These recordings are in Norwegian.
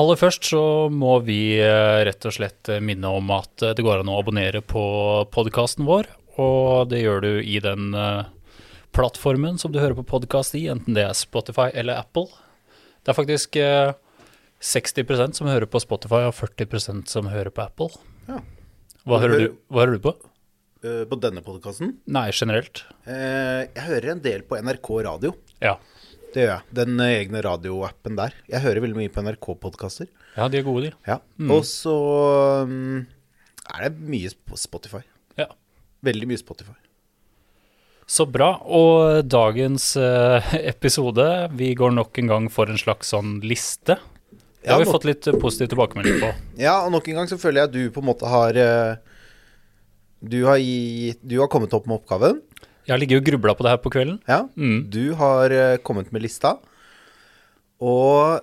Aller først så må vi eh, rett og slett eh, minne om at eh, det går an å abonnere på podkasten vår. Og det gjør du i den plattformen som du hører på podkast i, enten det er Spotify eller Apple. Det er faktisk eh, 60% som hører på Spotify, og 40% som hører på Apple. Ja. Hva hører du, hva hører du på? På denne podkasten. Nei, generelt. Jeg hører en del på NRK radio. Ja. Det gjør jeg. Den eh, egne radioappen der. Jeg hører veldig mye på NRK-podkaster. Ja, de er gode, de. Ja. Og så um, er det mye på Spotify. Ja. Veldig mye Spotify. Så bra. Og dagens eh, episode, vi går nok en gang for en slags sånn liste. Det Ja, har vi nå- fått litt eh, positiv tilbakemelding på. Ja, og nok en gang så føler jeg at du på en måte har Du har, gitt, du har kommet opp med oppgaven. Jeg har ligget og grubla på det her på kvelden. Ja. Mm. Du har eh, kommet med lista. Og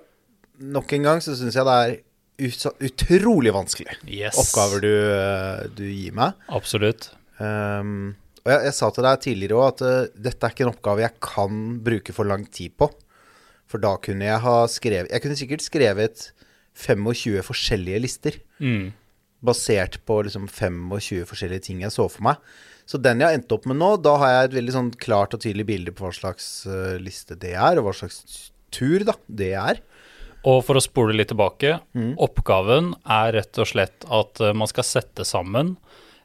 nok en gang så syns jeg det er ut, utrolig vanskelig Yes. oppgaver du, eh, du gir meg. Absolutt. Um, og jeg, jeg sa til deg tidligere òg at uh, dette er ikke en oppgave jeg kan bruke for lang tid på. For da kunne jeg ha skrevet Jeg kunne sikkert skrevet 25 forskjellige lister. Mm. Basert på liksom 25 forskjellige ting jeg så for meg. Så den jeg har endt opp med nå, da har jeg et veldig sånn klart og tydelig bilde på hva slags uh, liste det er, og hva slags tur da det er. Og for å spole litt tilbake, oppgaven er rett og slett at uh, man skal sette sammen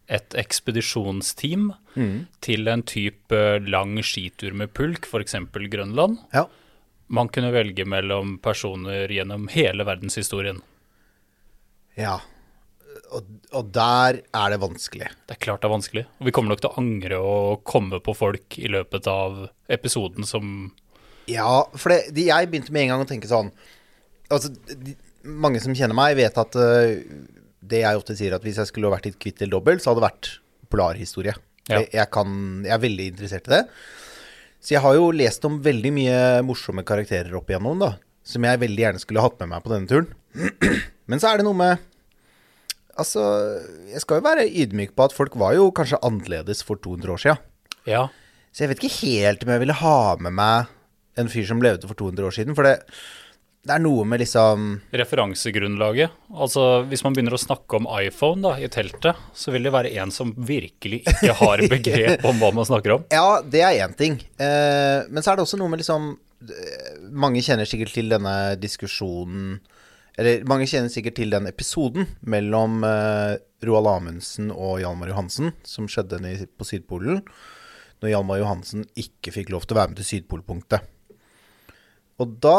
et ekspedisjonsteam til en type lang skitur med pulk, f.eks. Grønland. Ja. Man kunne velge mellom personer gjennom hele verdenshistorien. ja. Og, og der er det vanskelig. Det er klart det er vanskelig. Og vi kommer nok til å angre og komme på folk i løpet av episoden som Ja, for det, de, jeg begynte med en gang å tenke sånn Altså, de, mange som kjenner meg, vet at uh, det jeg ofte sier, at hvis jeg skulle vært i et kvitt eller dobbelt, så hadde det vært polarhistorie. Ja. Jeg, jeg, kan, jeg er veldig interessert i det. Så jeg har jo lest om veldig mye morsomme karakterer opp igjennom, da. Som jeg veldig gjerne skulle hatt med meg på denne turen. Men så er det noe med Altså, jeg skal jo være ydmyk på at folk var jo kanskje annerledes for 200 år sia. Ja. Så jeg vet ikke helt om jeg ville ha med meg en fyr som levde for 200 år siden. For det, det er noe med liksom Referansegrunnlaget. Altså, hvis man begynner å snakke om iPhone da, i teltet, så vil det være en som virkelig ikke har begrep om hva man snakker om. Ja, det er én ting. Eh, men så er det også noe med liksom eh, Mange kjenner sikkert til denne diskusjonen Eller mange kjenner sikkert til den episoden mellom eh, Roald Amundsen og Hjalmar Johansen som skjedde på Sydpolen. Når Hjalmar Johansen ikke fikk lov til å være med til Sydpolpunktet. Og da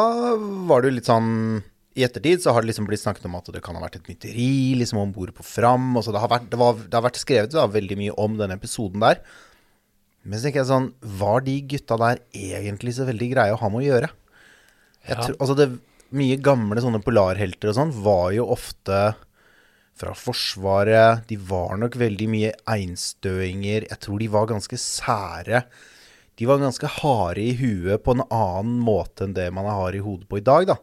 var det jo litt sånn I ettertid så har det liksom blitt snakket om at det kan ha vært et mytteri liksom om bord på Fram. Og så det har vært, det var, det har vært skrevet da, veldig mye om den episoden der. Men så tenker jeg sånn Var de gutta der egentlig så veldig greie å ha med å gjøre? Jeg Ja. tror, altså det Mye gamle sånne polarhelter og sånn var jo ofte fra Forsvaret. De var nok veldig mye einstøinger. Jeg tror de var ganske sære. De var ganske harde i huet på en annen måte enn det man har i hodet på i dag, da.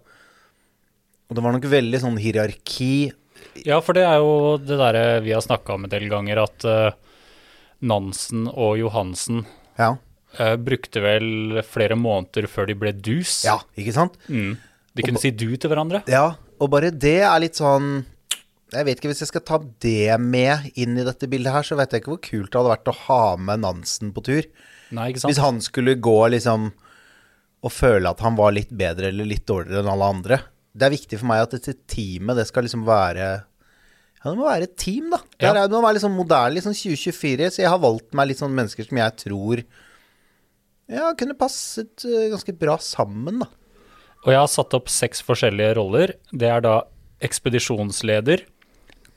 Og det var nok veldig sånn hierarki. Ja, for det er jo det derre vi har snakka om en del ganger, at uh, Nansen og Johansen Ja. uh, brukte vel flere måneder før de ble dus. ja, ikke sant? Mm. De kunne si du til hverandre. Ja, og bare det er litt sånn Jeg vet ikke, Hvis jeg skal ta det med inn i dette bildet her, så vet jeg ikke hvor kult det hadde vært å ha med Nansen på tur. Nei, ikke sant? Hvis han skulle gå liksom og føle at han var litt bedre eller litt dårligere enn alle andre. Det er viktig for meg at dette teamet, det skal liksom være Ja, det må være et team, da. Det, Ja. er, det må være litt sånn moderne, litt sånn 2024. Så jeg har valgt meg litt sånn mennesker som jeg tror ja, kunne passet eh, ganske bra sammen, da. Og jeg har satt opp seks forskjellige roller. Det er da ekspedisjonsleder,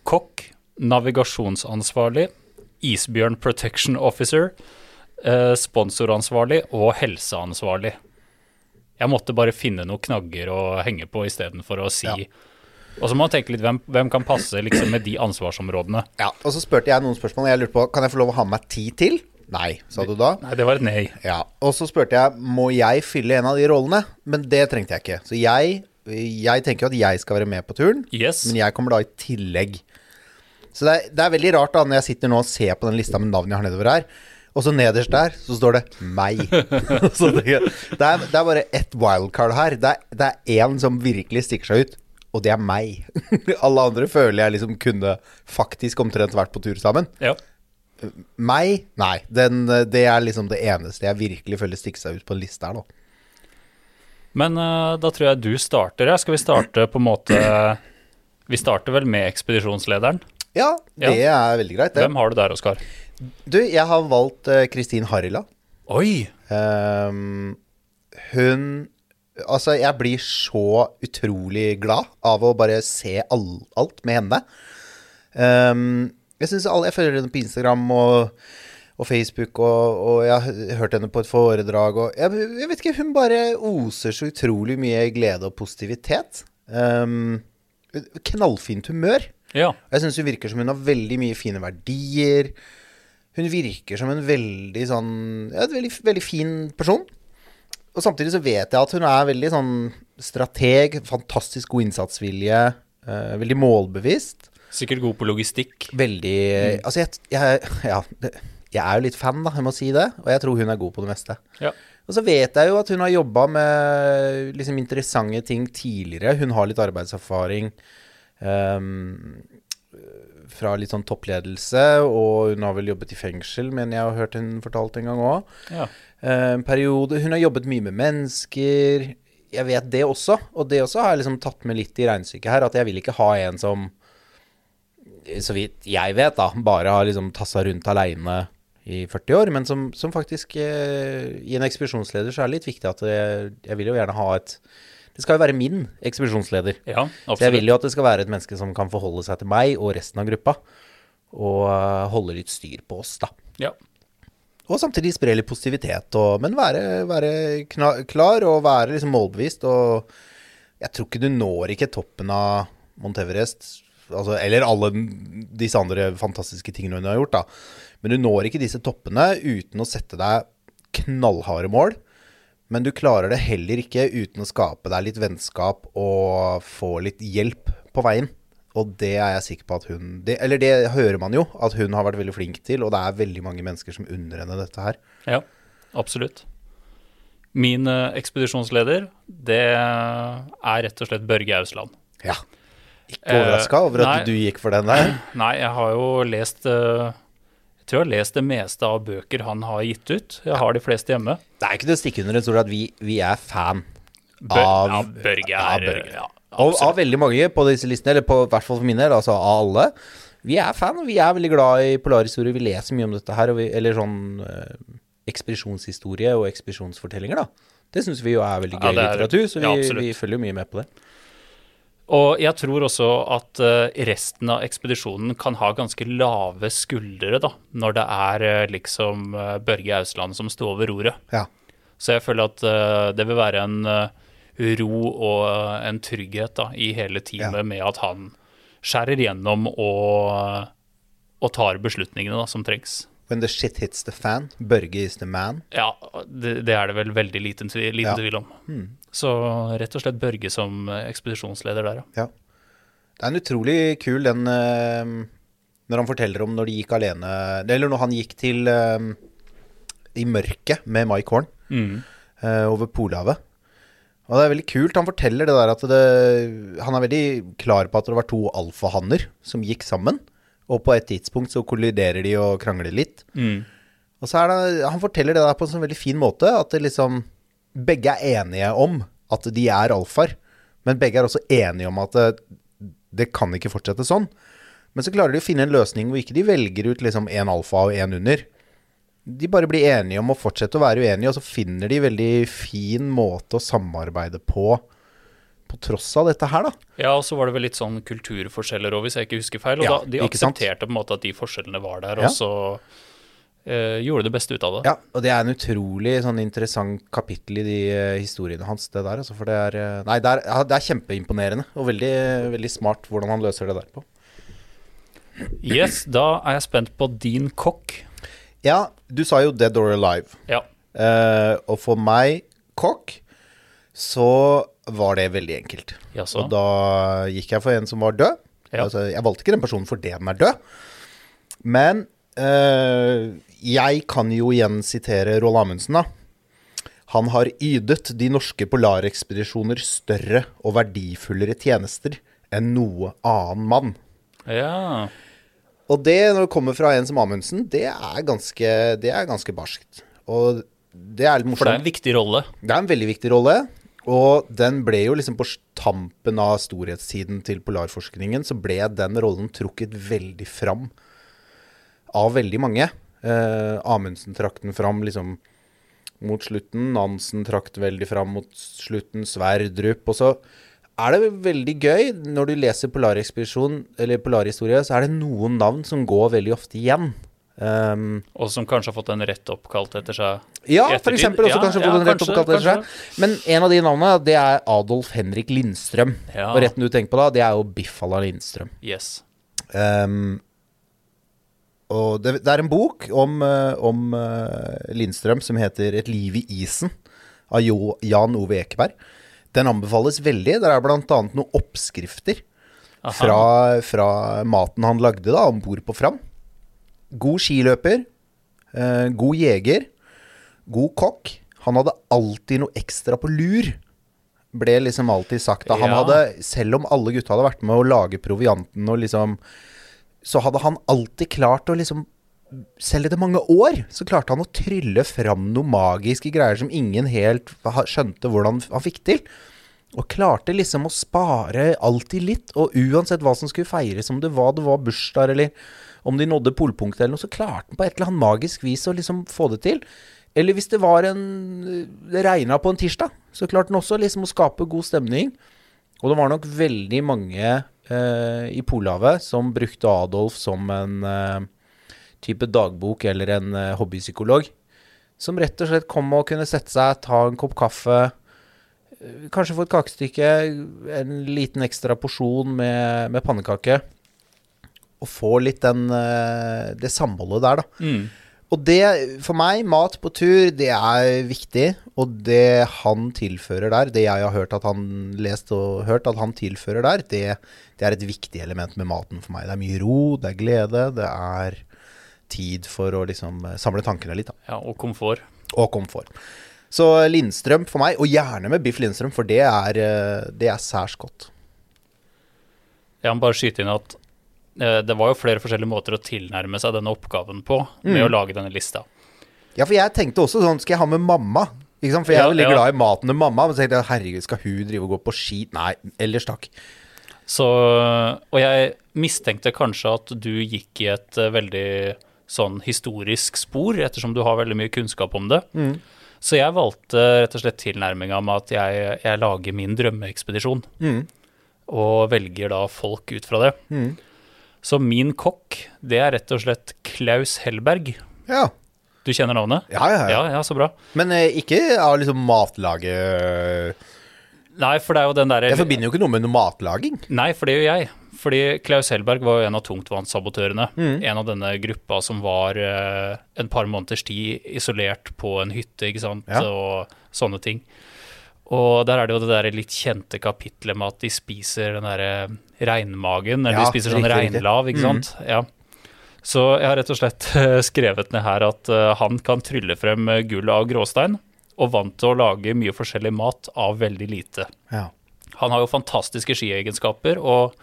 kokk, navigasjonsansvarlig, isbjørn protection officer, eh, sponsoransvarlig og helseansvarlig. Jeg måtte bare finne noen knagger å henge på istedenfor å si Ja. Og så må man tenke litt hvem, hvem kan passe liksom med de ansvarsområdene. Ja, Og så spurte jeg noen spørsmål, jeg lurte på Kan jeg få lov å ha med meg ti til. Nei, sa du da. Nei, det var et nei. Ja, Og så spurte jeg må jeg fylle en av de rollene, men det trengte jeg ikke. Så jeg, jeg tenker jo at jeg skal være med på turen, Yes. men jeg kommer da i tillegg. Så det er, det er veldig rart da når jeg sitter nå og ser på den lista med navn jeg har nedover her, og så nederst der så står det 'meg'. så det, det, er, det er bare ett wildcard her. Det er, det er én som virkelig stikker seg ut, og det er meg. Alle andre føler jeg liksom kunne faktisk omtrent vært på tur sammen. Ja. Meg, nei. Den, det er liksom det eneste jeg virkelig føler stikker seg ut på en liste her, da. Men uh, da tror jeg du starter. Ja. Skal vi starte på en måte Vi starter vel med ekspedisjonslederen. Ja, det er veldig greit, det. Hvem har du der, Oskar? Du, jeg har valgt eh, Kristin Harila. Oi! Um, hun Altså, jeg blir så utrolig glad av å bare se all, alt med henne. Ehm, jeg alle, jeg følger henne på Instagram og, og Facebook, og, og jeg har hørt henne på et foredrag. Og jeg, jeg vet ikke, hun bare oser så utrolig mye glede og positivitet. Um, knallfint humør. Ja. Jeg syns hun virker som hun har veldig mye fine verdier. Hun virker som en veldig sånn Ja, en veldig, veldig fin person. Og samtidig så vet jeg at hun er veldig sånn strateg, fantastisk god innsatsvilje, uh, veldig målbevisst. Sikkert god på logistikk. Veldig Altså, jeg, jeg Ja, jeg er jo litt fan, da, jeg må si det. Og jeg tror hun er god på det meste. Ja. Og så vet jeg jo at hun har jobba med liksom interessante ting tidligere. Hun har litt arbeidserfaring um, fra litt sånn toppledelse, og hun har vel jobbet i fengsel, men jeg har hørt hun fortalt en gang òg. ja. En periode Hun har jobbet mye med mennesker. Jeg vet det også, og det også har jeg liksom tatt med litt i regnestykket her, at jeg vil ikke ha en som så vidt jeg vet, da, bare har liksom tassa rundt aleine i 40 år, men som, som faktisk eh, I en ekspedisjonsleder så er det litt viktig at jeg, jeg vil jo gjerne ha et Det skal jo være min ekspedisjonsleder. ja, Så jeg vil jo at det skal være et menneske som kan forholde seg til meg og resten av gruppa, og eh, holde litt styr på oss, da. Ja. Og samtidig spre litt positivitet, og, men være, være klar og være liksom målbevisst. Og jeg tror ikke du når ikke toppen av Mount Everest, altså, eller alle disse andre fantastiske tingene hun har gjort, da. Men du når ikke disse toppene uten å sette deg knallharde mål. Men du klarer det heller ikke uten å skape deg litt vennskap og få litt hjelp på veien. Og det er jeg sikker på at hun det, Eller det hører man jo, at hun har vært veldig flink til. Og det er veldig mange mennesker som unner henne dette her. Ja, absolutt. Min eh, ekspedisjonsleder, det er rett og slett Børge Ausland. Ja. Ikke overraska over at nei. du gikk for den der. Nei, jeg har jo lest eh, Jeg tror jeg har lest det meste av bøker han har gitt ut. Jeg har de fleste hjemme. Det er ikke til å stikke under en stol at vi, vi er fan Bør, av ja, Børge av er Børge. Ja, Og av veldig mange på disse listene, eller på i hvert fall for min del, altså av alle. Vi er fan, og vi er veldig glad i polarhistorie. Vi leser mye om dette her, vi, eller sånn eh, ekspedisjonshistorie og ekspedisjonsfortellinger, da. Det syns vi jo er veldig gøy ja, er- litteratur, så vi, vi følger jo mye med på det. Og jeg tror også at eh, resten av ekspedisjonen kan ha ganske lave skuldre, da, når det er eh, liksom eh, Børge Ausland som står ved roret. Ja. Så jeg føler at det vil være en ro og en trygghet da, i hele teamet Ja. med at han skjærer gjennom og, og tar beslutningene da, som trengs. When the shit hits the fan, Børge is the man. Ja, det, det er det vel veldig liten, liten Ja. Hmm. tvil om. Så rett og slett Børge som eh, ekspedisjonsleder der, ja. Ja. Det er en utrolig kul den eh, Når han forteller om når de gikk alene Eller når han gikk til eh, I mørket med Mike Horn eh, over Polhavet. Og det er veldig kult. Han forteller det der at det Han er veldig klar på at det var to alfahanner som gikk sammen. Og på et tidspunkt så kolliderer de og krangler litt. Og så er det Han forteller det der på en sånn veldig fin måte. At det liksom Begge er enige om at de er alfaer. Men begge er også enige om at det, det kan ikke fortsette sånn. Men så klarer de å finne en løsning hvor ikke de velger ut liksom en alfa og en under. De bare blir enige om å fortsette å være uenige, og så finner de veldig fin måte å samarbeide på på tross av dette her, da. Ja, og så var det vel litt sånn kulturforskjeller òg, hvis jeg ikke husker feil. Og Ja, da, de sant? aksepterte på en måte at de forskjellene var der, Ja. og så eh, gjorde det beste ut av det. Ja, og det er en utrolig sånn interessant kapittel i de eh, historiene hans, det der. Altså, for det er eh, Nei, det er, ja, det er kjempeimponerende, og veldig, veldig smart hvordan han løser det der på. Yes, da er jeg spent på din kokk. Ja, du sa jo 'Dead or Alive'. Ja. Eh, og for meg, kokk, så var det veldig enkelt. Jaså? Og da gikk jeg for en som var død. Ja. Altså, jeg valgte ikke den personen fordi den er død. Men eh, jeg kan jo igjen sitere Roald Amundsen, da. Han har ydet de norske polarekspedisjoner større og verdifullere tjenester enn noe annen mann. Ja. Og det, når det kommer fra en som Amundsen, det er ganske, det er ganske barskt. Og det er litt morsomt. For det er en viktig rolle. Det er en veldig viktig rolle. Og den ble jo liksom på tampen av storhetstiden til polarforskningen, så ble den rollen trukket veldig fram av veldig mange. Eh, Amundsen trakk den fram liksom mot slutten. Nansen trakk den veldig fram mot slutten. Sverdrup. Og så er det veldig gøy når du leser Polarekspedisjon, eller Polarhistorie, så er det noen navn som går veldig ofte igjen. Um, Og som kanskje har fått en rett oppkalt etter seg. ja, f.eks. også Ja, kanskje ja, fått en rett kanskje, oppkalt etter seg. Men en av de navnene, det er Adolf Henrik Lindstrøm. Ja. Og retten du tenker på da, det er jo Biffala Lindstrøm. Yes. Um, og det, det er en bok om, eh, om eh, Lindstrøm som heter 'Et liv i isen' av jo, Jan Ove Ekeberg. Den anbefales veldig. Der er bl.a. noen oppskrifter fra, fra maten han lagde da, om bord på Fram. God skiløper, eh, god jeger, god kokk. Han hadde alltid noe ekstra på lur, ble liksom alltid sagt. Da. Han Ja. hadde, selv om alle gutta hadde vært med å lage provianten og liksom Så hadde han alltid klart å liksom selv etter mange år så klarte han å trylle fram noe magiske greier som ingen helt skjønte hvordan han fikk til. Og klarte liksom å spare alltid litt, og uansett hva som skulle feires, om det var, det var bursdag eller om de nådde polpunktet eller noe, så klarte han på et eller annet magisk vis å liksom få det til. Eller hvis det var en Det regna på en tirsdag, så klarte han også liksom å skape god stemning. Og det var nok veldig mange eh, i Polhavet som brukte Adolf som en eh, type dagbok eller en eh, hobbypsykolog. Som rett og slett kom og kunne sette seg, ta en kopp kaffe, eh, kanskje få et kakestykke, en liten ekstra porsjon med, med pannekake. Og få litt den, eh, det samholdet der, da. Mm. Og det, for meg, mat på tur, det er viktig. Og det han tilfører der, det jeg har hørt at han lest og hørt at han tilfører der, det, det er et viktig element med maten for meg. Det er mye ro, det er glede, det er tid for å liksom eh, samle tankene litt. Da. Ja, og komfort. Og komfort. Så Lindstrøm for meg, og gjerne med Biff Lindstrøm, for det er, eh, det er særs godt. Jeg må bare skyte inn at det var jo flere forskjellige måter å tilnærme seg denne oppgaven på med Mm. å lage denne lista. Ja, for jeg tenkte også sånn, skal jeg ha med mamma? For jeg Ja, er veldig ja. glad i maten til mamma. Men så tenkte jeg, herregud, skal hun drive og gå på ski? Nei, ellers takk. Så, og jeg mistenkte kanskje at du gikk i et eh, veldig sånn historisk spor, ettersom du har veldig mye kunnskap om det. Mm. Så jeg valgte rett og slett tilnærminga med at jeg, jeg lager min drømmeekspedisjon, Mm. og velger da folk ut fra det. Mm. Så min kokk, det er rett og slett Klaus Hellberg. Ja. Du kjenner navnet? Ja, ja, ja. Ja, så bra. Men eh, ikke av liksom matlaget Nei, for det er jo den derre Jeg forbinder jo ikke noe med noe matlaging. Nei, for det gjør jeg. Fordi Klaus Hellberg var jo en av tungtvannssabotørene. Mm. En av denne gruppa som var eh, en par måneders tid isolert på en hytte, ikke sant, Ja. og sånne ting. Og der er det jo det der litt kjente kapitlet med at de spiser den derre regnmagen, eller Ja, de spiser sånn riktig, regnlav, ikke Mm. sant. Ja. Så jeg har rett og slett eh, skrevet ned her at eh, han kan trylle frem eh, gull av gråstein, og vant til å lage mye forskjellig mat av veldig lite. Ja. Han har jo fantastiske skiegenskaper og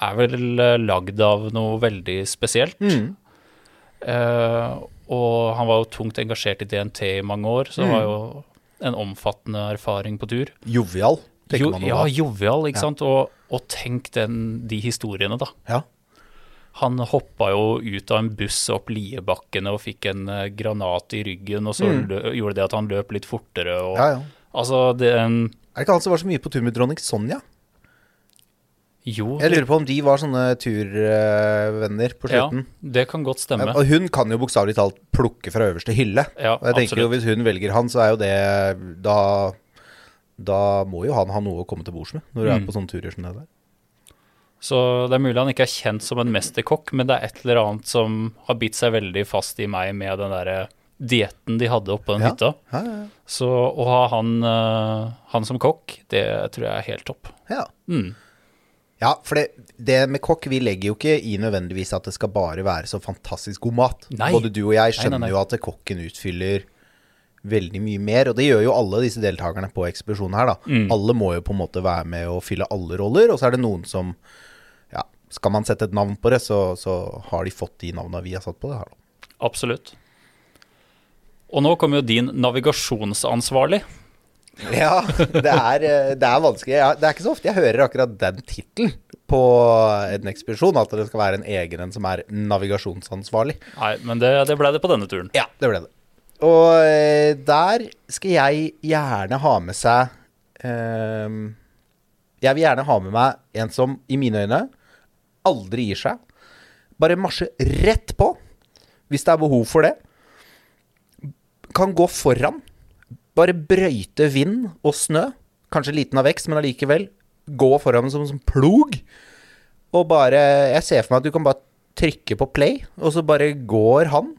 er vel eh, lagd av noe veldig spesielt. Mm. Uh, og han var jo tungt engasjert i DNT i mange år, så Mm. var jo en omfattende erfaring på tur. Jovial, tenker Jo, man ja, nå da. jovial, ikke Ja. sant. Og, og tenk den, de historiene, da. Ja. Han hoppa jo ut av en buss opp Liebakkene og fikk en eh, granat i ryggen, og så Mm. lø, gjorde det at han løp litt fortere. Og, ja, ja. Altså, det en, Er det ikke han som var så mye på tur med dronning Sonja? Jo, Jeg lurer på om de var sånne turvenner på slutten. ja, det kan godt stemme. Og hun kan jo bokstavelig talt plukke fra øverste hylle. Ja, Og jeg tenker jo. Hvis hun velger han, så er jo det Da, da må jo han ha noe å komme til bords med når du Mm. er på sånne turer som det der. Så det er mulig han ikke er kjent som en mesterkokk, men det er et eller annet som har bitt seg veldig fast i meg med den derre dietten de hadde oppe på den Ja. hytta. Ja, ja, Så å ha han, eh, han som kokk, det tror jeg er helt topp. ja. Mm. Ja for det, det med kokk, vi legger jo ikke i nødvendigvis at det skal bare være så fantastisk god mat. Nei. Både du og jeg Nei, nei, skjønner nei. jo at kokken utfyller veldig mye mer. Og det gjør jo alle disse deltakerne på ekspedisjonen her, da. Alle må jo på en måte være med og fylle alle roller, og så er det noen som Ja, skal man sette et navn på det, så, så har de fått de navnene vi har satt på det her, da. Absolutt. Og nå kommer jo din navigasjonsansvarlig. Ja, det er, eh, det er vanskelig. Ja, det er ikke så ofte jeg hører akkurat den tittelen på en ekspedisjon, at det skal være en egen en som er navigasjonsansvarlig. Nei, men det, det ble det på denne turen. Ja, det ble det. Og eh, der skal jeg gjerne ha med seg ehm, Jeg vil gjerne ha med meg en som i mine øyne aldri gir seg. Bare marsjer rett på hvis det er behov for det. Kan gå foran. Bare brøyte vind og snø. Kanskje liten av vekst, men allikevel. Gå foran som, som plog. Og bare Jeg ser for meg at du kan bare trykke på play, og så bare går han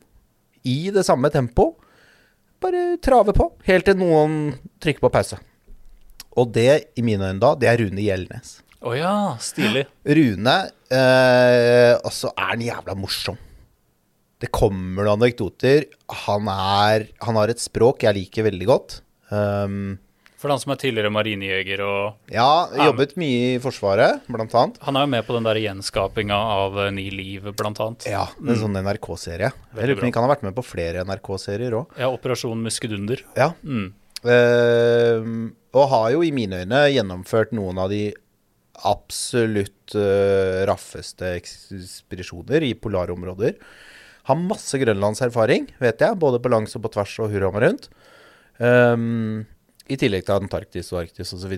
i det samme tempo. Bare trave på, helt til noen trykker på pause. Og det, i mine øyne da, det er Rune Gjelnes. Å ja, stilig. Rune eh, så er han jævla morsom. Det kommer noen anekdoter. Han er Han har et språk jeg liker veldig godt. Um, For han som er tidligere marinejeger og ja, jobbet mye i Forsvaret, blant annet. Han er jo med på den der gjenskapinga av eh, Ni liv, blant annet. Ja, en sånn NRK-serie. Jeg Veldig lurer på om han har vært med på flere NRK-serier òg. Ja, Operasjon Muskedunder. Ja. Mm. Uh, og har jo i mine øyne gjennomført noen av de absolutt uh, raffeste ekspedisjoner i polarområder. Har masse grønlandserfaring, vet jeg, både på langs og på tvers og hurra meg rundt. Um, I tillegg til Antarktis og Arktis osv.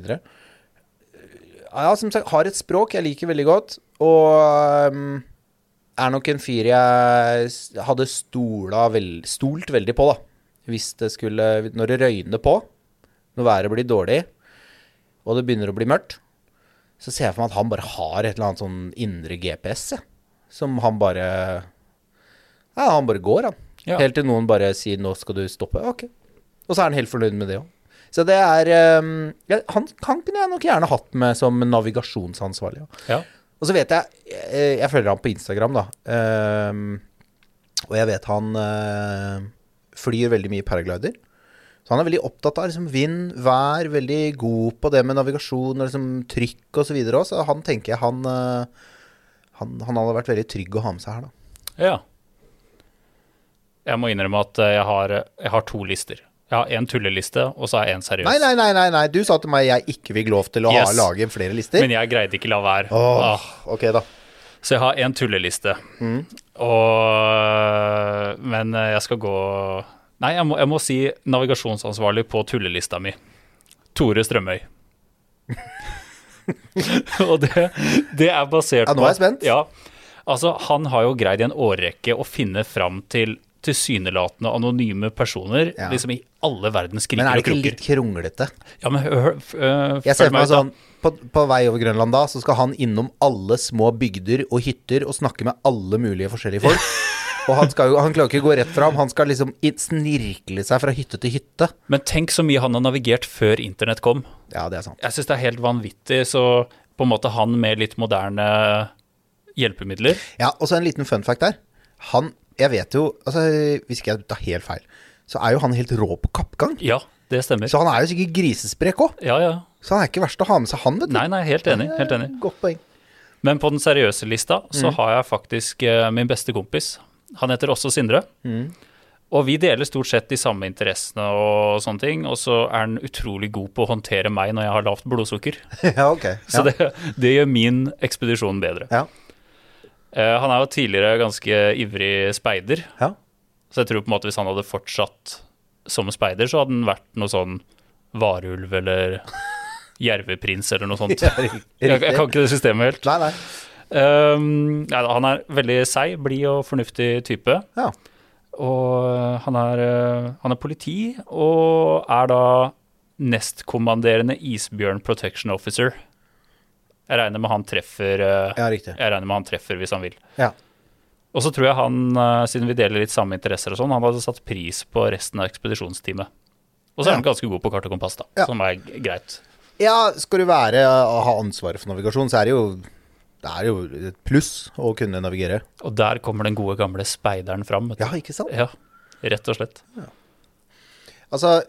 Ja, som sagt, har et språk jeg liker veldig godt, og um, er nok en fyr jeg hadde stola vel, stolt veldig på, da. Hvis det skulle Når det røyner på, når været blir dårlig, og det begynner å bli mørkt, så ser jeg for meg at han bare har et eller annet sånn indre GPS, jeg. Som han bare Ja, han bare går, han. Ja. Helt til noen bare sier 'nå skal du stoppe'. Ok. Og så er han helt fornøyd med det òg. Så det er um, ja, han, han kunne jeg nok gjerne hatt med som navigasjonsansvarlig. Ja. Ja. Og så vet jeg Jeg, jeg følger han på Instagram, da. Um, og jeg vet han uh, flyr veldig mye paraglider. Så han er veldig opptatt av liksom, vind, vær, veldig god på det med navigasjon og liksom, trykk osv. Og Så han tenker jeg han, eh, han Han hadde vært veldig trygg å ha med seg her, da. ja. Jeg må innrømme at eh, jeg har, jeg har to lister. Jeg har en tulleliste, og så har jeg en seriøs. Nei, nei, nei, nei, nei. Du sa til meg jeg ikke fikk lov til å ha, lage flere lister. Men jeg greide ikke la være. Åh, Ah. ok, da. Så jeg har en tulleliste. Mm. Og Men jeg skal gå Nei, jeg må, jeg må si navigasjonsansvarlig på tullelista mi. Tore Strømøy. og det, det er basert på Ja, nå er jeg spent. Ja, altså Han har jo greid i en årrekke å finne fram til tilsynelatende anonyme personer Ja. liksom i alle verdens kriker og kroker. Men er det ikke litt kronglete? Ja, men hør, hør, øh, Jeg ser for meg sånn på, på vei over Grønland da, så skal han innom alle små bygder og hytter og snakke med alle mulige forskjellige folk. Og han, skal han klarer ikke å gå rett fram, han skal liksom snirkle seg fra hytte til hytte. Men tenk så mye han har navigert før internett kom. Ja, det er sant. Jeg syns det er helt vanvittig, så på en måte han med litt moderne hjelpemidler Ja, og så en liten fun fact der. Han, jeg vet jo, altså hvis ikke jeg tar helt feil, så er jo han helt rå på kappgang. Ja, det stemmer. Så han er jo sikkert grisesprek òg. Ja, ja. Så han er ikke verst å ha med seg han, vet du. Nei, nei, helt enig. Helt enig. Godt poeng. Men på den seriøse lista så Mm. har jeg faktisk uh, min beste kompis. Han heter også Sindre. Mm. Og vi deler stort sett de samme interessene og sånne ting. Og så er han utrolig god på å håndtere meg når jeg har lavt blodsukker. ja, ok. Så det, det gjør min ekspedisjon bedre. Ja. Eh, han er jo tidligere ganske ivrig speider. ja. Så jeg tror på en måte hvis han hadde fortsatt som speider, så hadde han vært noe sånn varulv eller jerveprins eller noe sånt. Ja, Jeg, jeg kan ikke det systemet helt. Nei, nei. Um, ja, han er veldig seig, blid og fornuftig type. Ja. Og uh, han er, uh, han er politi, og er da nestkommanderende isbjørn protection officer. Jeg regner med han treffer uh, Ja. Jeg regner med han treffer hvis han vil. Ja. Og så tror jeg han, uh, siden vi deler litt samme interesser og sånn, han hadde satt pris på resten av ekspedisjonsteamet. Og så er Ja. han ganske god på kart og kompass, da, Ja. som er greit. Ja, skal du være og ha ansvaret for navigasjon, så er det jo Det er jo et pluss å kunne navigere. Og der kommer den gode gamle speideren fram. Ja, ikke sant? Ja, rett og slett. Altså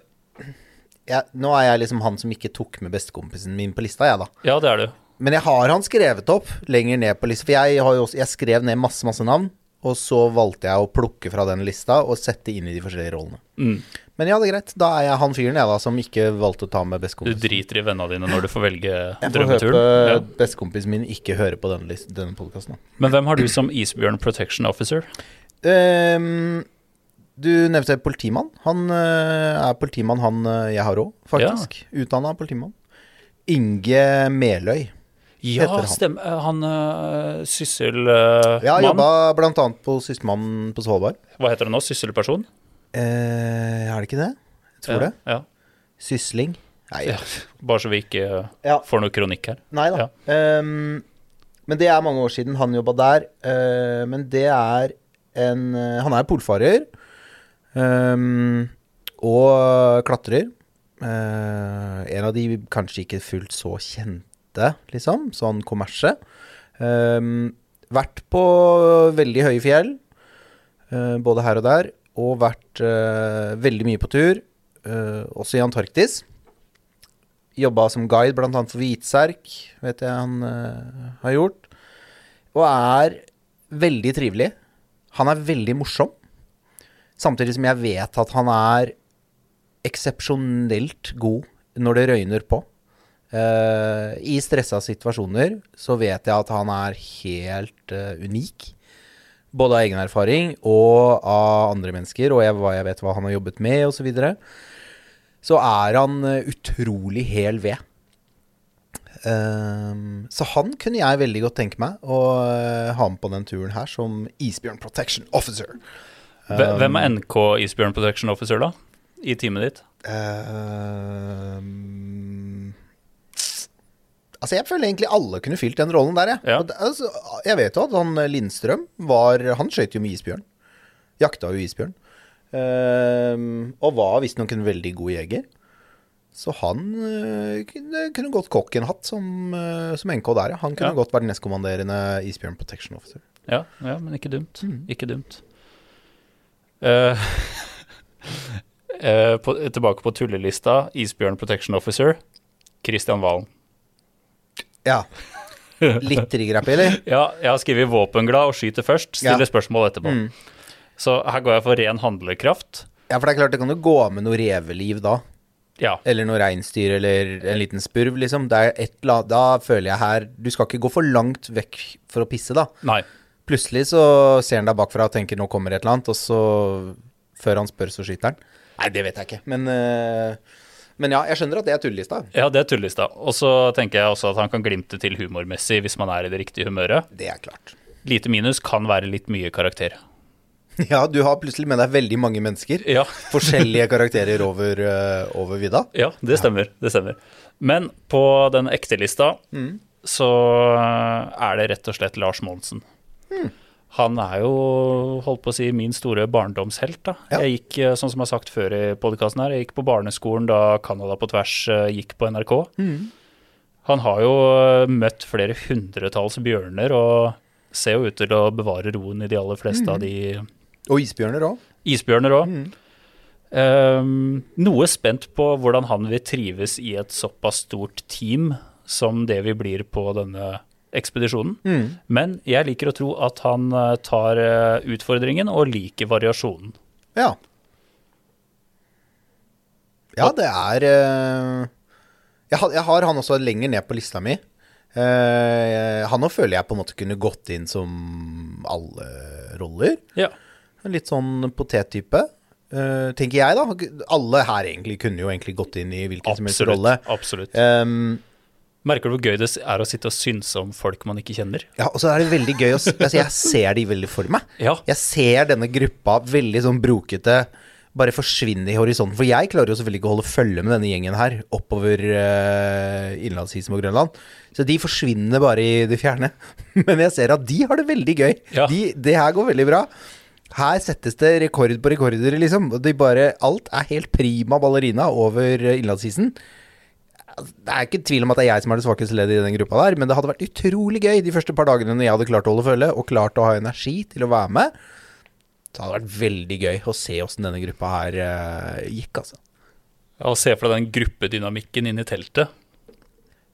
jeg, Nå er jeg liksom han som ikke tok med bestekompisen min på lista, jeg, da. Ja, det er du. Men jeg har han skrevet opp lenger ned på lista. For jeg, også, jeg skrev ned masse, masse navn. Og så valgte jeg å plukke fra den lista og sette inn i de forskjellige rollene. Mm. Men ja, det er greit. Da er jeg han fyren jeg da som ikke valgte å ta med Du driter i vennene dine når du får velge drømmeturen. Jeg får håpe Ja. bestekompisen min ikke hører på denne, denne podkasten. Men hvem har du som Isbjørn Protection Officer? Um, du nevnte politimann. Han uh, er politimann, han uh, jeg har òg, faktisk. Utdanna politimann. Inge Meløy. Ja, Heter han. stemmer. Han uh, sysselmann. Uh, Ja, jobba bl.a. på Sysselmannen på Svalbard. Hva heter det nå? Sysselperson? Eh, er det ikke det? Jeg tror ja, det. Ja. Sysling? Nei, ja. Bare så vi ikke uh, Ja. får noe kronikk her. Nei da. Um, men det er mange år siden han jobba der. Uh, men det er en eh, Han er polfarer. Um, og klatrer. Uh, en av de kanskje ikke fullt så kjente, liksom. Sånn kommersie. Um, vært på veldig høye fjell, uh, både her og der. Og vært uh, veldig mye på tur, uh, også i Antarktis. Jobba som guide bl.a. for Hvitserk, vet jeg han har gjort. Og er veldig trivelig. Han er veldig morsom. Samtidig som jeg vet at han er eksepsjonelt god når det røyner på. Eh, I stressa situasjoner så vet jeg at han er helt uh, unik. Både av egen erfaring og av andre mennesker, og jeg, jeg vet hva han har jobbet med, osv. Så, videre. så er han uh, utrolig hel ved. Så han kunne jeg veldig godt tenke meg å ha med på den turen her som Isbjørn Protection Officer. Um, Hvem er NK Isbjørn Protection Officer, da? I teamet ditt? Ehm, altså, jeg føler egentlig alle kunne fylt den rollen der, jeg. Ja. Altså, jeg vet jo at han eh, Lindstrøm var Han skøyt jo med isbjørn. Jakta jo isbjørn. Ehm, og var visstnok en veldig god jeger. Så han uh, kunne, kunne godt kokken hatt som, uh, som NK der, ja. Han kunne Ja. godt vært nestkommanderende isbjørn protection officer. Ja, ja men ikke dumt. Mm. Ikke dumt. Uh, på, tilbake på tullelista. Isbjørn Protection Officer. Christian Valen. Ja. Litt triggerhappy, eller? Ja, jeg har skrevet våpenglad og skyter først. Stiller Ja. spørsmål etterpå. Mm. Så her går jeg for ren handlekraft. Ja, for det er klart det kan jo gå med noe reveliv da. Ja. Eller noe reinsdyr eller en liten spurv, liksom. Er et, da føler jeg her Du skal ikke gå for langt vekk for å pisse, da. Nei. Plutselig så ser han deg bakfra og tenker 'nå kommer et eller annet', og så Før han spør, så skyter han. Nei, det vet jeg ikke. Men, eh, men ja, jeg skjønner at det er tullelista. Ja, det er tullelista. Og så tenker jeg også at han kan glimte til humormessig hvis man er i det riktige humøret. Det er klart. Lite minus kan være litt mye karakter. Ja, du har plutselig med deg veldig mange mennesker. Ja, Forskjellige karakterer over, uh, over vidda. ja det stemmer. Det stemmer. Men på den ekte lista Mm. så er det rett og slett Lars Monsen. Mm. Han er jo, holdt på å si, min store barndomshelt. da. Ja. Jeg gikk, eh, sånn som jeg har sagt før i podkasten her, jeg gikk på barneskolen da Canada på tvers eh, gikk på NRK. Mm. Han har jo eh, møtt flere hundretalls bjørner og ser jo ut til å bevare roen i de aller fleste Mm. av de Og isbjørner òg. isbjørner òg. Mm. noe spent på hvordan han vil trives i et såpass stort team som det vi blir på denne ekspedisjonen. Mm. Men jeg liker å tro at han eh, tar eh, utfordringen og liker variasjonen. Ja. Ja, det er eh, jeg, har, jeg har han også lenger ned på lista mi. Han nå føler jeg på en måte kunne gått inn som alle roller. Ja. Litt sånn potettype. Uh, tenker jeg, da. Alle her egentlig kunne jo egentlig gått inn i hvilken som helst Absolutt. rolle. absolutt. Um, Merker du hvor gøy det er å sitte og synse om folk man ikke kjenner? ja, og så er det veldig gøy å altså, Jeg ser de veldig for meg. Ja. Jeg ser denne gruppa veldig sånn brokete bare forsvinne i horisonten. For jeg klarer jo selvfølgelig ikke å holde følge med denne gjengen her oppover uh, innlandsisen på Grønland. Så de forsvinner bare i det fjerne. Men jeg ser at de har det veldig gøy. Ja. De, det her går veldig bra. Her settes det rekord på rekorder, liksom. Og de bare, alt er helt prima ballerina over eh, innlandsisen. Det er ikke tvil om at det er jeg som er det svakeste leddet i den gruppa der, men det hadde vært utrolig gøy de første par dagene når jeg hadde klart å holde følge, og klart å ha energi til å være med. Så hadde det vært veldig gøy å se åssen denne gruppa her uh, gikk, altså. Og se for deg den gruppedynamikken inn i teltet.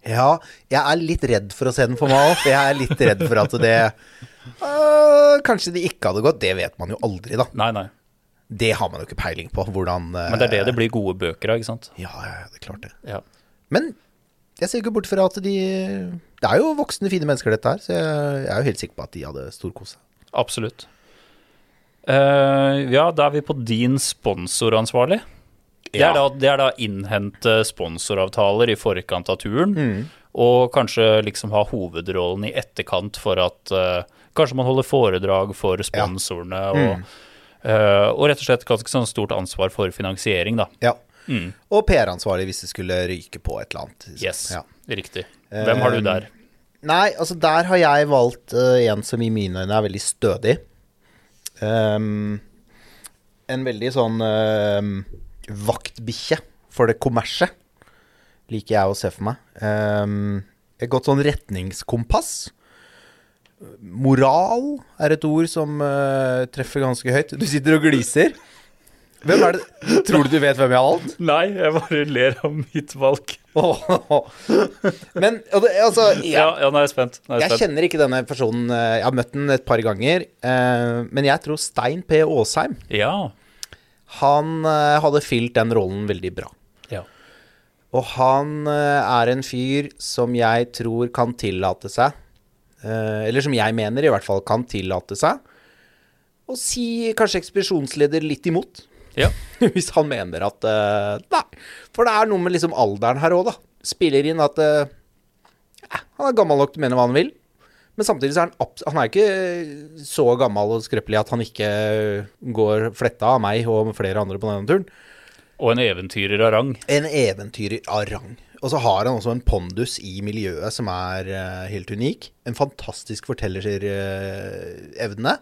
Ja, jeg er litt redd for å se den for meg. For jeg er litt redd for at det uh, Kanskje det ikke hadde gått. Det vet man jo aldri, da. Nei, nei. Det har man jo ikke peiling på. Hvordan uh, Men det er det det blir gode bøker av, ikke sant? Ja, ja, det er klart det. Ja. Men jeg ser ikke bort fra at de Det er jo voksne, fine mennesker, dette her. Så jeg, jeg er jo helt sikker på at de hadde storkost seg. Absolutt. Uh, ja, da er vi på din sponsoransvarlig. Det, Ja. er da, det er da innhente sponsoravtaler i forkant av turen, og kanskje liksom ha hovedrollen i etterkant for at uh, Kanskje man holder foredrag for sponsorene, og, uh, og rett og slett ganske sånn stort ansvar for finansiering, da. Ja. Og PR-ansvarlig hvis det skulle ryke på et eller annet. liksom. Yes, Ja. riktig. Hvem har du der? Nei, altså der har jeg valgt uh, en som i mine øyne er veldig stødig. Um, en veldig sånn uh, vaktbikkje for det kommerset, liker jeg å se for meg. Um, et godt sånn retningskompass. Moral er et ord som uh, treffer ganske høyt. Du sitter og gliser. Hvem er det? Tror du du vet hvem jeg har valgt? Nei, jeg bare ler av mitt valg. Men oh. Men altså jeg, Ja, ja, nå er jeg spent. Er jeg jeg spent. kjenner ikke denne personen. eh, Jeg har møtt den et par ganger. eh, Men jeg tror Stein P. Aasheim Ja. Han eh, hadde fylt den rollen veldig bra. ja. Og han er en fyr som jeg tror kan tillate seg Eller som jeg mener i hvert fall kan tillate seg å si kanskje ekspedisjonsleder litt imot. Ja. Hvis han mener at uh, Nei. For det er noe med liksom alderen her òg, da. Spiller inn at uh, han er gammel nok til å mene hva han vil. Men samtidig så er han, han er ikke så gammel og skrøpelig at han ikke går fletta av meg og flere andre på denne turen. Og en eventyrer av rang. En eventyrer av rang. Og så har han også en pondus i miljøet som er eh, helt unik. En fantastisk fortellerevne.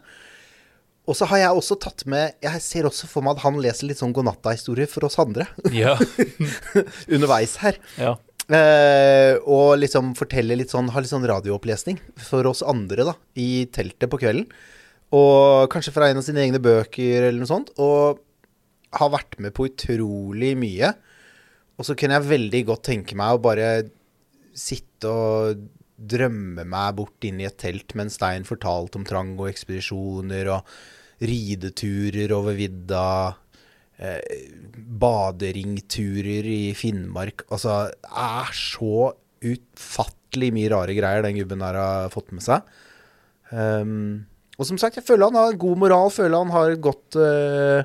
Og så har jeg også tatt med Jeg ser også for meg at han leser litt sånn godnatta-historier for oss andre Ja. underveis her. ja. Eh, og liksom forteller litt sånn Har litt sånn radioopplesning for oss andre, da, i teltet på kvelden. Og kanskje fra en av sine egne bøker eller noe sånt. Og har vært med på utrolig mye. Og så kunne jeg veldig godt tenke meg å bare sitte og drømme meg bort inn i et telt mens Stein fortalte om trang og ekspedisjoner og rideturer over vidda. Eh, baderingturer i Finnmark. Altså, det er så utfattelig mye rare greier den gubben her har fått med seg. Um, og som sagt, jeg føler han har god moral, føler han har et godt uh,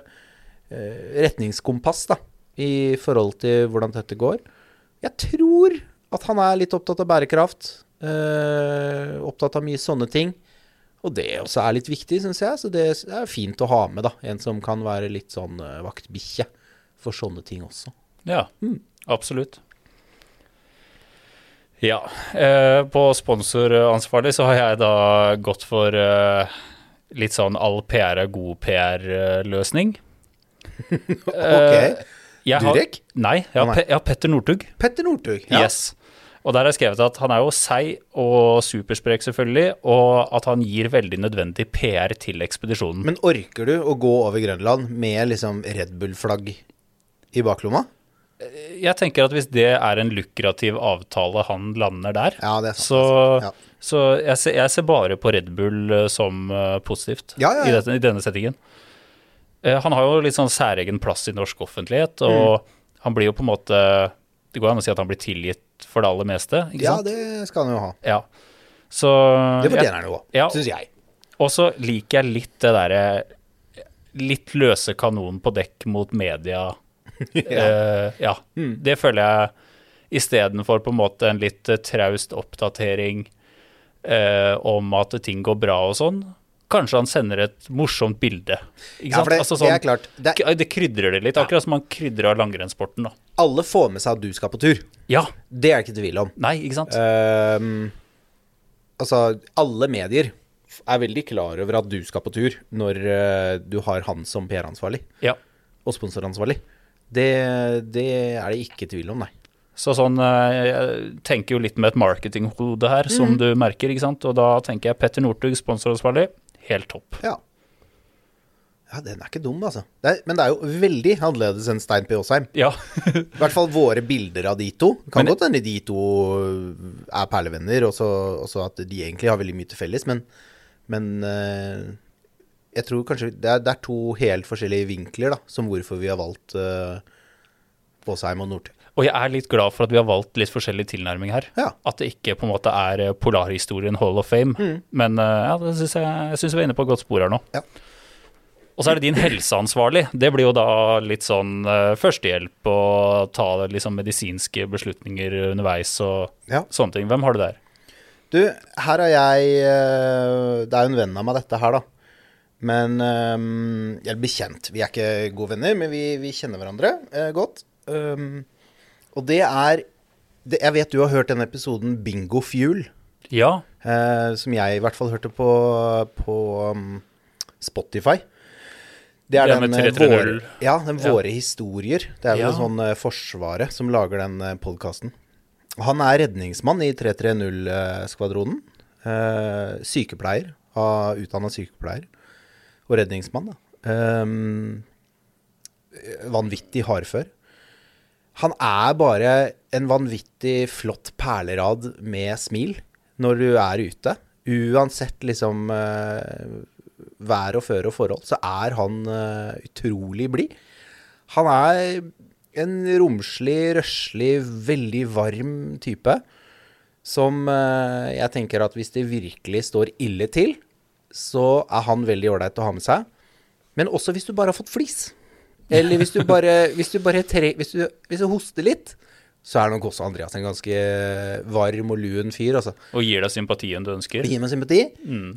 retningskompass da, i forhold til hvordan dette går. Jeg tror at han er litt opptatt av bærekraft. Eh, opptatt av mye sånne ting. Og det også er litt viktig, syns jeg. Så det er fint å ha med, da. En som kan være litt sånn uh, vaktbikkje for sånne ting også. Ja, absolutt. Ja. Eh, på sponsoransvarlig så har jeg da gått for eh, litt sånn all PR er god PR-løsning. Ok. Durek? Nei, jeg har, Å, nei. Pe jeg har Petter Northug. Petter Northug. Ja. Yes. Og der har jeg skrevet at han er jo seig og supersprek, selvfølgelig, og at han gir veldig nødvendig PR til ekspedisjonen. Men orker du å gå over Grønland med liksom Red Bull-flagg i baklomma? jeg tenker at hvis det er en lukrativ avtale han lander der, Ja, det er så, Ja. så jeg, ser, jeg ser bare på Red Bull eh, som eh, positivt ja. I, dette, i denne settingen. Eh, han har jo litt sånn særegen plass i norsk offentlighet, og Mm. han blir jo på en måte Det går an å si at han blir tilgitt for det aller meste, Ja, sant? det skal han jo ha. Ja. Så Det fortjener han jo òg, Ja. syns jeg. Og så liker jeg litt det derre Litt løse kanonen på dekk mot media. ja. ja. Det føler jeg istedenfor på en måte en litt eh, traust oppdatering uh, om at ting går bra og sånn. Kanskje han sender et morsomt bilde. Ikke Ja, sant? det, altså det sånn, er klart. Det, det krydrer det litt, akkurat som han krydrer langrennssporten. da. Alle får med seg at du skal på tur. Ja. Det er det ikke tvil om. Nei, ikke sant? Um, altså, alle medier er veldig klar over at du skal på tur når uh, du har han som PR-ansvarlig Ja. og sponsoransvarlig. Det, det er det ikke tvil om, nei. Så sånn, eh, jeg tenker jo litt med et marketinghode her, som du merker, ikke sant. Og da tenker jeg Petter Northug, sponsoransvarlig, helt topp. Ja. Ja, den er ikke dum, altså. Det er, men det er jo veldig annerledes enn Stein P. Aasheim. Ja. I hvert fall våre bilder av de to. Kan Men- godt hende de to er perlevenner, og så at de egentlig har veldig mye til felles, men, men eh, jeg tror kanskje det er, det er to helt forskjellige vinkler, da, som hvorfor vi har valgt uh, Aasheim og Nordtun. Og jeg er litt glad for at vi har valgt litt forskjellig tilnærming her. Ja. At det ikke på en måte er eh, polarhistorien Hall of Fame. Men uh, ja, det synes jeg, jeg syns vi er inne på et godt spor her nå. Ja. Og så er det din helseansvarlig. Det blir jo da litt sånn eh, førstehjelp og ta liksom medisinske beslutninger underveis og Ja. sånne ting. Hvem har du der? Du, her har jeg eh, Det er jo en venn av meg, dette her, da. Men um, Eller bekjent. Vi er ikke gode venner, men vi, vi kjenner hverandre uh, godt. Um, og det er det, Jeg vet du har hørt denne episoden Bingo Fuel. Ja. Uh, som jeg i hvert fall hørte på, på um, Spotify. Det er Ja, den med eh, 330. våre, ja, den Ja. Historier. Det er vel Ja. en sånn uh, Forsvaret som lager den uh, podkasten. Han er redningsmann i 330-skvadronen. Uh, sykepleier. Uh, Utdanna sykepleier. Og redningsmann, da. Um, vanvittig hardfør. Han er bare en vanvittig flott perlerad med smil når du er ute. Uansett liksom eh, vær og føre og forhold, så er han eh, utrolig blid. Han er en romslig, røslig, veldig varm type. Som eh, jeg tenker at hvis det virkelig står ille til, så er han veldig ålreit å ha med seg. Men også hvis du bare har fått flis. Eller hvis du bare, hvis du bare tre, hvis, du, hvis du hoster litt, så er nok også Andreas en ganske varm og lun fyr, altså. Og gir deg sympatien du ønsker. Gir meg sympati.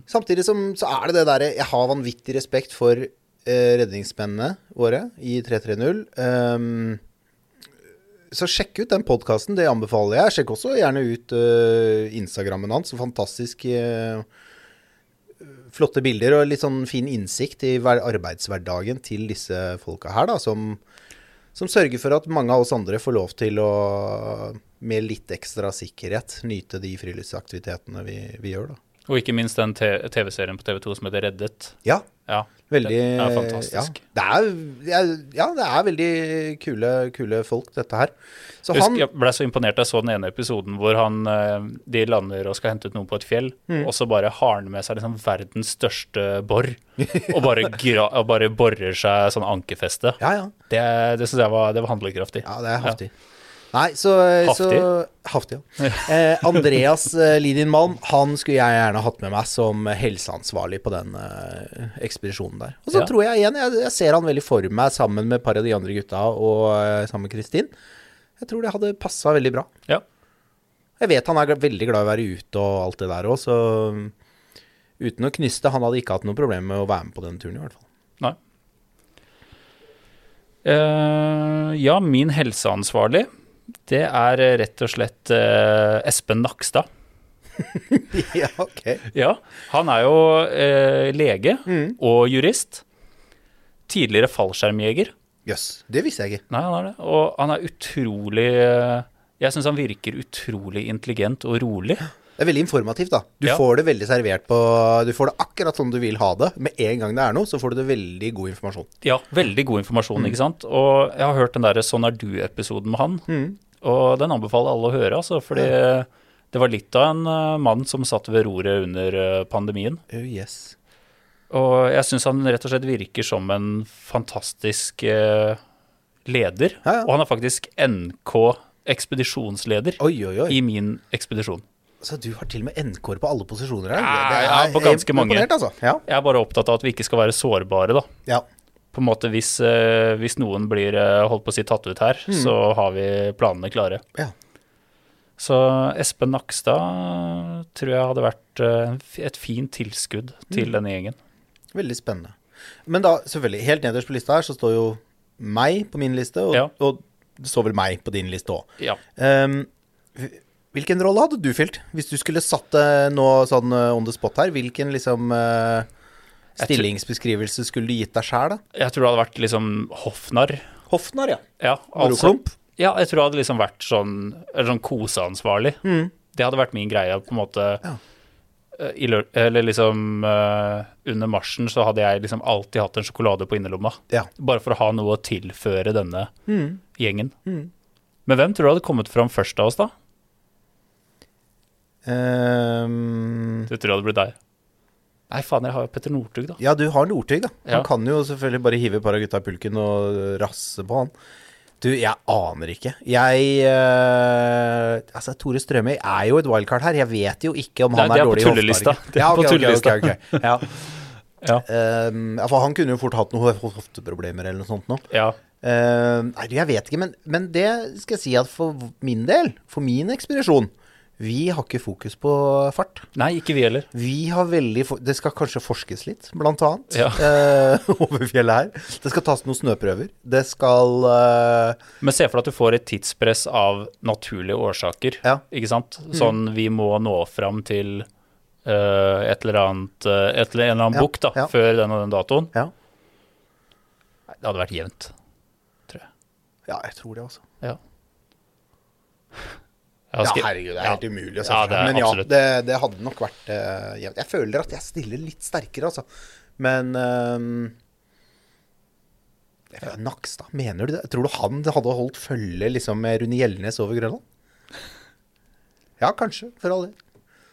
Samtidig som så er det det derre Jeg har vanvittig respekt for uh, redningsmennene våre i 330. Um, så sjekk ut den podkasten, det anbefaler jeg. Sjekk også gjerne ut uh, Instagrammen hans. Fantastisk uh, flotte bilder og litt sånn fin innsikt i arbeidshverdagen til disse folka her, da, som, som sørger for at mange av oss andre får lov til å med litt ekstra sikkerhet nyte de friluftsaktivitetene vi, vi gjør, da. Og ikke minst den TV-serien på TV2 som heter Reddet. Ja, Ja, veldig det er fantastisk. Ja, det er, ja, ja, det er veldig kule, kule folk, dette her. Så Jeg han jeg ble så imponert da jeg så den ene episoden hvor han, eh, de lander og skal hente ut noen på et fjell, Mm. og så bare har han med seg liksom verdens største bor, og bare, gra, og bare borer seg sånn ankerfeste. Ja, ja. Det, det syns jeg var, det var handlekraftig. Ja, det er haftig. Nei, så Haftig? Så, haftig, ja. Eh, Andreas eh, Lidin Malm, han skulle jeg gjerne hatt med meg som helseansvarlig på den eh, ekspedisjonen der. Og så Ja. tror jeg igjen, jeg, jeg ser han veldig for meg sammen med et par av de andre gutta og eh, sammen med Kristin. Jeg tror det hadde passa veldig bra. Ja. Jeg vet han er veldig glad i å være ute og alt det der òg, så mm, uten å knyste, han hadde ikke hatt noe problem med å være med på den turen i hvert fall. Nei. Eh, ja, min helseansvarlig, det er eh, rett og slett eh, Espen Nakstad. ja, ok. Ja, han er jo eh, lege og jurist. Tidligere fallskjermjeger. Jøss, det visste jeg ikke. Nei, han er det. Og han er utrolig eh, Jeg syns han virker utrolig intelligent og rolig. Det er veldig informativt, da. Du Ja. får det veldig servert på Du får det akkurat sånn du vil ha det. Med en gang det er noe, så får du det veldig god informasjon. Ja, veldig god informasjon, ikke sant. Og jeg har hørt den derre Sånn er du-episoden med han. Og den anbefaler alle å høre, altså. Fordi det var litt av en eh, mann som satt ved roret under eh, pandemien. Oh, yes. Og jeg syns han rett og slett virker som en fantastisk eh, leder. Ja, ja. Og han er faktisk NK ekspedisjonsleder Oi, oi, oi. i min ekspedisjon. Så du har til og med NK-er på alle posisjoner her? Ja, ja, på ganske mange. Altså. Ja. Jeg er bare opptatt av at vi ikke skal være sårbare, da. ja. På en måte hvis, eh, hvis noen blir eh, holdt på å si tatt ut her, så har vi planene klare. ja. Så Espen Nakstad tror jeg hadde vært eh, et fint tilskudd til denne gjengen. Veldig spennende. Men da, selvfølgelig, helt nederst på lista her så står jo meg på min liste, og, Ja. og det står vel meg på din liste òg. Ja. hvilken rolle hadde du fylt? Hvis du skulle satt det nå sånn on the spot her, hvilken liksom tror- stillingsbeskrivelse skulle du gitt deg sjæl, da? Jeg tror det hadde vært liksom hoffnarr. Hoffnarr, ja. Ja, altså, ja, jeg tror det hadde liksom vært sånn, eller sånn koseansvarlig. Det hadde vært min greie, på en måte. Ja. eh, i eller liksom uh, under marsjen så hadde jeg liksom alltid hatt en sjokolade på innerlomma. Ja. Bare for å ha noe å tilføre denne Mm. gjengen. Men hvem tror du hadde kommet fram først av oss, da? Um, Du tror det hadde blitt deg? Nei, faen, jeg har jo Petter Northug, da. ja, du har Northug, da. Han Ja. kan jo selvfølgelig bare hive et par av gutta i pulken og rasse på han. Du, jeg aner ikke. Jeg eh, Altså, Tore Strømøy er jo et wildcard her. Jeg vet jo ikke om Nei, han er, er dårlig i hoftearget. Det er Ja, på ok, ok, tullelista. ok, ok. Ja. Ja. Um, for han kunne jo fort hatt noen hofteproblemer eller noe sånt nå. ja. Um, nei, jeg vet ikke, men, men det skal jeg si at for min del, for min ekspedisjon, vi har ikke fokus på fart. Nei, ikke vi heller. Vi har veldig Det skal kanskje forskes litt, blant annet, Ja. eh, over fjellet her. Det skal tas noen snøprøver. Det skal eh, Men se for deg at du får et tidspress av naturlige årsaker. Ja. Ikke sant? Sånn vi må nå fram til eh, et eller annet eh, et eller en eller annen Ja, bukk, da, ja. før den og den datoen. Ja. Nei, Det hadde vært jevnt, tror jeg. Ja, jeg tror det, altså. Ja. Jeg Ja, herregud, det er helt umulig å se for seg. Men ja, det, det hadde nok vært uh, jevnt. Jeg føler at jeg stiller litt sterkere, altså. Men jeg føler Nakstad, mener du det? Tror du han hadde holdt følge liksom, med Rune Gjelnes over Grønland? Ja, kanskje, for all del.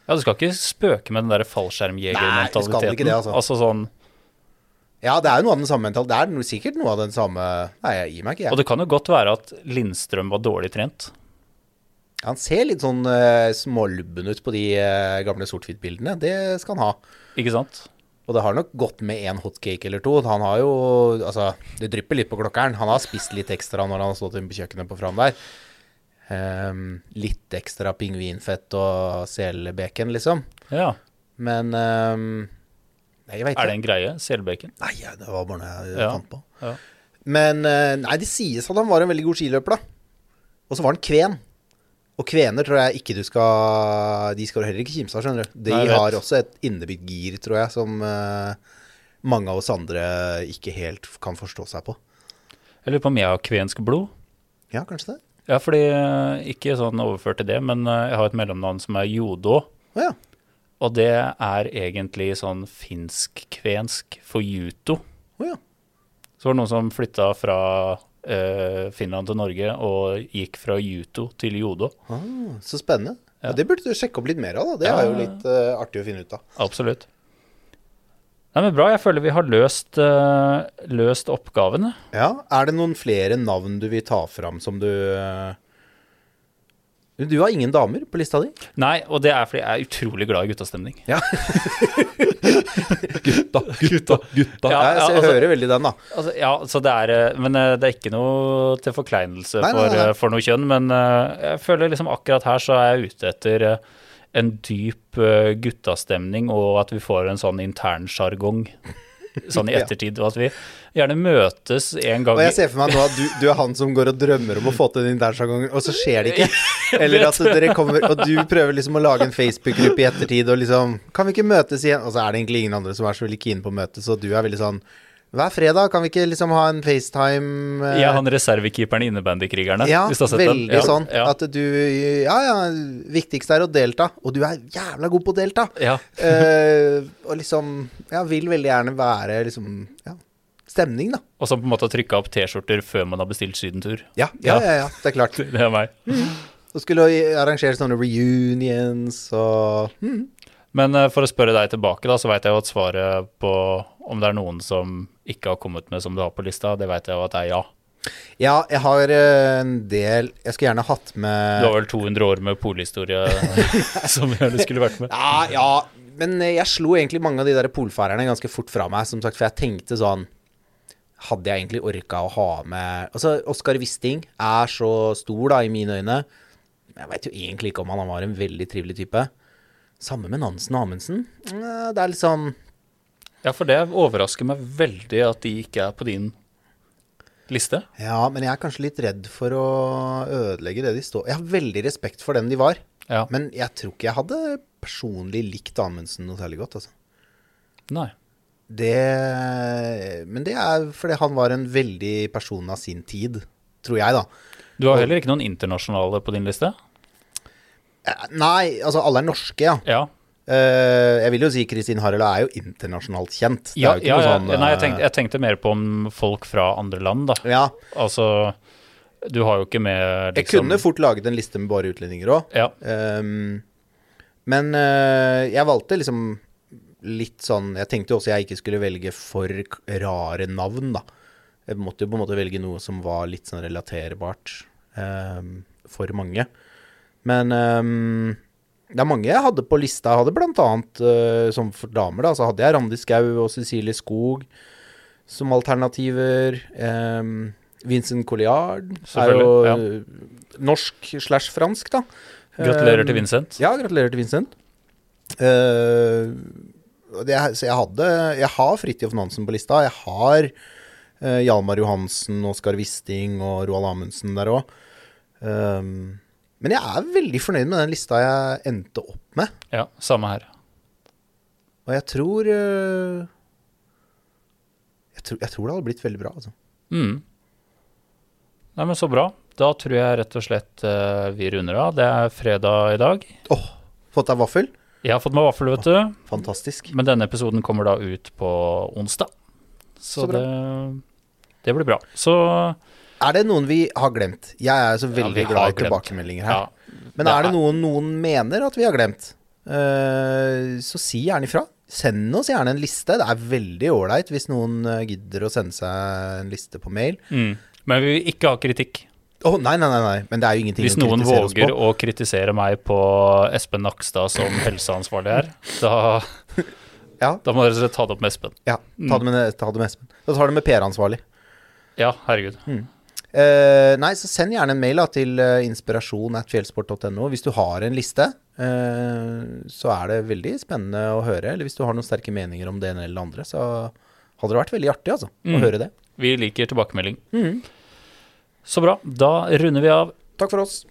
Ja, du skal ikke spøke med den der Nei, du skal fallskjermjegermentaliteten. ikke det, altså. altså sånn, Ja, det er jo noe av den samme mentaliteten. Det er sikkert noe av den samme Nei, jeg gir meg ikke, og det kan jo godt være at Lindstrøm var dårlig trent. Han ser litt sånn uh, smålubben ut på de uh, gamle sort-hvitt-bildene. Det skal han ha. Ikke sant? Og det har nok gått med en hotcake eller to. Han har jo Altså, det drypper litt på klokkeren. Han har spist litt ekstra når han har stått inne på kjøkkenet på Fram der. Um, litt ekstra pingvinfett og selbacon, liksom. Ja. Men um, Nei, jeg veit Er det en greie? Selbacon? Nei, det var bare noe jeg Ja. fant på. Ja. Men eh, nei, det sies at han var en veldig god skiløper, da. Og så var han kven. Og kvener tror jeg ikke du skal De skal du heller ikke kimse av, skjønner du. De Nei, har også et innebygd gir, tror jeg, som uh, mange av oss andre ikke helt kan forstå seg på. Jeg lurer på om jeg har kvensk blod. Ja, kanskje det? Ja, fordi eh, Ikke sånn overført til det, men eh, jeg har et mellomnavn som er Jodo. Å ja. Og det er egentlig sånn finsk-kvensk for juto. Oh, ja. Så var det noen som flytta fra Finland til Norge og gikk fra juto til jodo. Ah, så spennende. Ja. Det burde du sjekke opp litt mer av, da. Det Ja. er jo litt eh, artig å finne ut av. Absolutt. Nei, men Bra. Jeg føler vi har løst, uh, løst oppgavene. Ja, Er det noen flere navn du vil ta fram som du eh, Du har ingen damer på lista di? Nei, og det er fordi jeg er utrolig glad i guttastemning. Ja. gutta, gutta, gutta. Ja, jeg, ja, ser- jeg altså- hører veldig den, da. Altså, ja, så det er, eh, men eh, det er ikke noe til forkleinelse Nei, nei, for, nei. eh, for noe kjønn. Men jeg føler liksom akkurat her så er jeg ute etter en dyp guttastemning, og at vi får en sånn internsjargong sånn i ettertid. Og at vi gjerne møtes en gang Og jeg ser for meg nå at du, du er han som går og drømmer om å få til den internsjargongen, og så skjer det ikke. Eller at dere kommer Og du prøver liksom å lage en Facebook-gruppe i ettertid og liksom Kan vi ikke møtes igjen? Og så er det egentlig ingen andre som er så veldig keen på å møtes, og du er veldig sånn Hver fredag kan vi ikke liksom ha en FaceTime eh, er han reservekeeperen i innebandykrigerne. Ja, har veldig Ja, sånn. Ja, At du Ja, ja, viktigst er å delta. Og du er jævla god på å delta. ja. Eh, og liksom Ja, vil veldig gjerne være liksom Ja, stemning, da. Og så på en måte trykka opp T-skjorter før man har bestilt sydentur. Ja, ja, ja, ja, det er klart. Det er meg. Og skulle arrangere sånne reunions og mm. Men eh, for å spørre deg tilbake, da, så veit jeg jo at svaret på om det er noen som ikke har kommet med som du har på lista, det veit jeg jo at det er ja. Ja, jeg har eh, en del Jeg skulle gjerne hatt med Du har vel 200 år med polhistorie som gjerne skulle vært med. Ja, ja, men eh, jeg slo egentlig mange av de der polfarerne ganske fort fra meg, som sagt, for jeg tenkte sånn Hadde jeg egentlig orka å ha med Altså, Oskar Wisting er så stor, da, i mine øyne. Jeg veit jo egentlig ikke om han var en veldig trivelig type. Samme med Nansen og Amundsen. Eh, Det er litt sånn Ja, for det overrasker meg veldig at de ikke er på din liste. Ja, men jeg er kanskje litt redd for å ødelegge det de står Jeg har veldig respekt for dem de var, Ja. men jeg tror ikke jeg hadde personlig likt Amundsen noe særlig godt, altså. Nei. Det Men det er fordi han var en veldig person av sin tid, tror jeg, da. Du har heller ikke noen internasjonale på din liste? Eh, Nei, altså alle er norske, ja. Ja. Eh, jeg vil jo si Kristin Harald er jo internasjonalt kjent. Det Ja, ja, ja. sånn Nei, jeg eh, tenkte, jeg tenkte mer på om folk fra andre land, da. Ja, Altså, du har jo ikke med jeg liksom kunne fort laget en liste med bare utlendinger òg. Ja. Um, men uh, jeg valgte liksom litt sånn Jeg tenkte jo også jeg ikke skulle velge for rare navn, da. Jeg måtte jo på en måte velge noe som var litt sånn relaterbart um, for mange. Men um, det er mange jeg hadde på lista. Jeg hadde blant annet eh, som for damer, da, så hadde jeg Randi Skau og Cecilie Skog som alternativer. Um, Vincent Colliard er jo Selvfølgelig, eh, norsk slash fransk, da. Gratulerer til Um, Vincent. Ja, gratulerer til Vincent. Uh, det, så jeg hadde Jeg har Fridtjof Nansen på lista. Jeg har uh, Hjalmar Johansen, Oskar Wisting og Roald Amundsen der òg. Men jeg er veldig fornøyd med den lista jeg endte opp med. Ja, samme her. Og jeg tror eh, jeg, tror jeg tror det hadde blitt veldig bra, altså. Mm. Nei, men så bra. Da tror jeg rett og slett eh, vi runder av. Det er fredag i dag. Åh, fått deg vaffel? Jeg har fått meg vaffel, vet du. Fantastisk. Men denne episoden kommer da ut på onsdag. Så, Så det, det blir bra. Så Er det noen vi har glemt? Jeg er så veldig ja, glad i tilbakemeldinger her. ja, Men er det noen noen mener at vi har glemt, uh, så si gjerne ifra. Send oss gjerne en liste. Det er veldig ålreit hvis noen eh, gidder å sende seg en liste på mail. mm. Men vi vil ikke ha kritikk. Å, nei, nei, nei, nei, men det er jo ingenting Hvis noen kritisere oss våger å kritisere meg på Espen Nakstad som helseansvarlig her, da, Ja, da må dere ta det opp med Espen. ja ta, det med, ta det med Espen. Da tar det med PR-ansvarlig. Ja, herregud. Eh, nei, så send gjerne en mail da, til uh, inspirasjon at fjellsport.no hvis du har en liste. uh, så er det veldig spennende å høre. Eller hvis du har noen sterke meninger om det ene eller det andre, så hadde det vært veldig artig altså, å Mm. høre det. Vi liker tilbakemelding. Så bra. Da runder vi av. Takk for oss.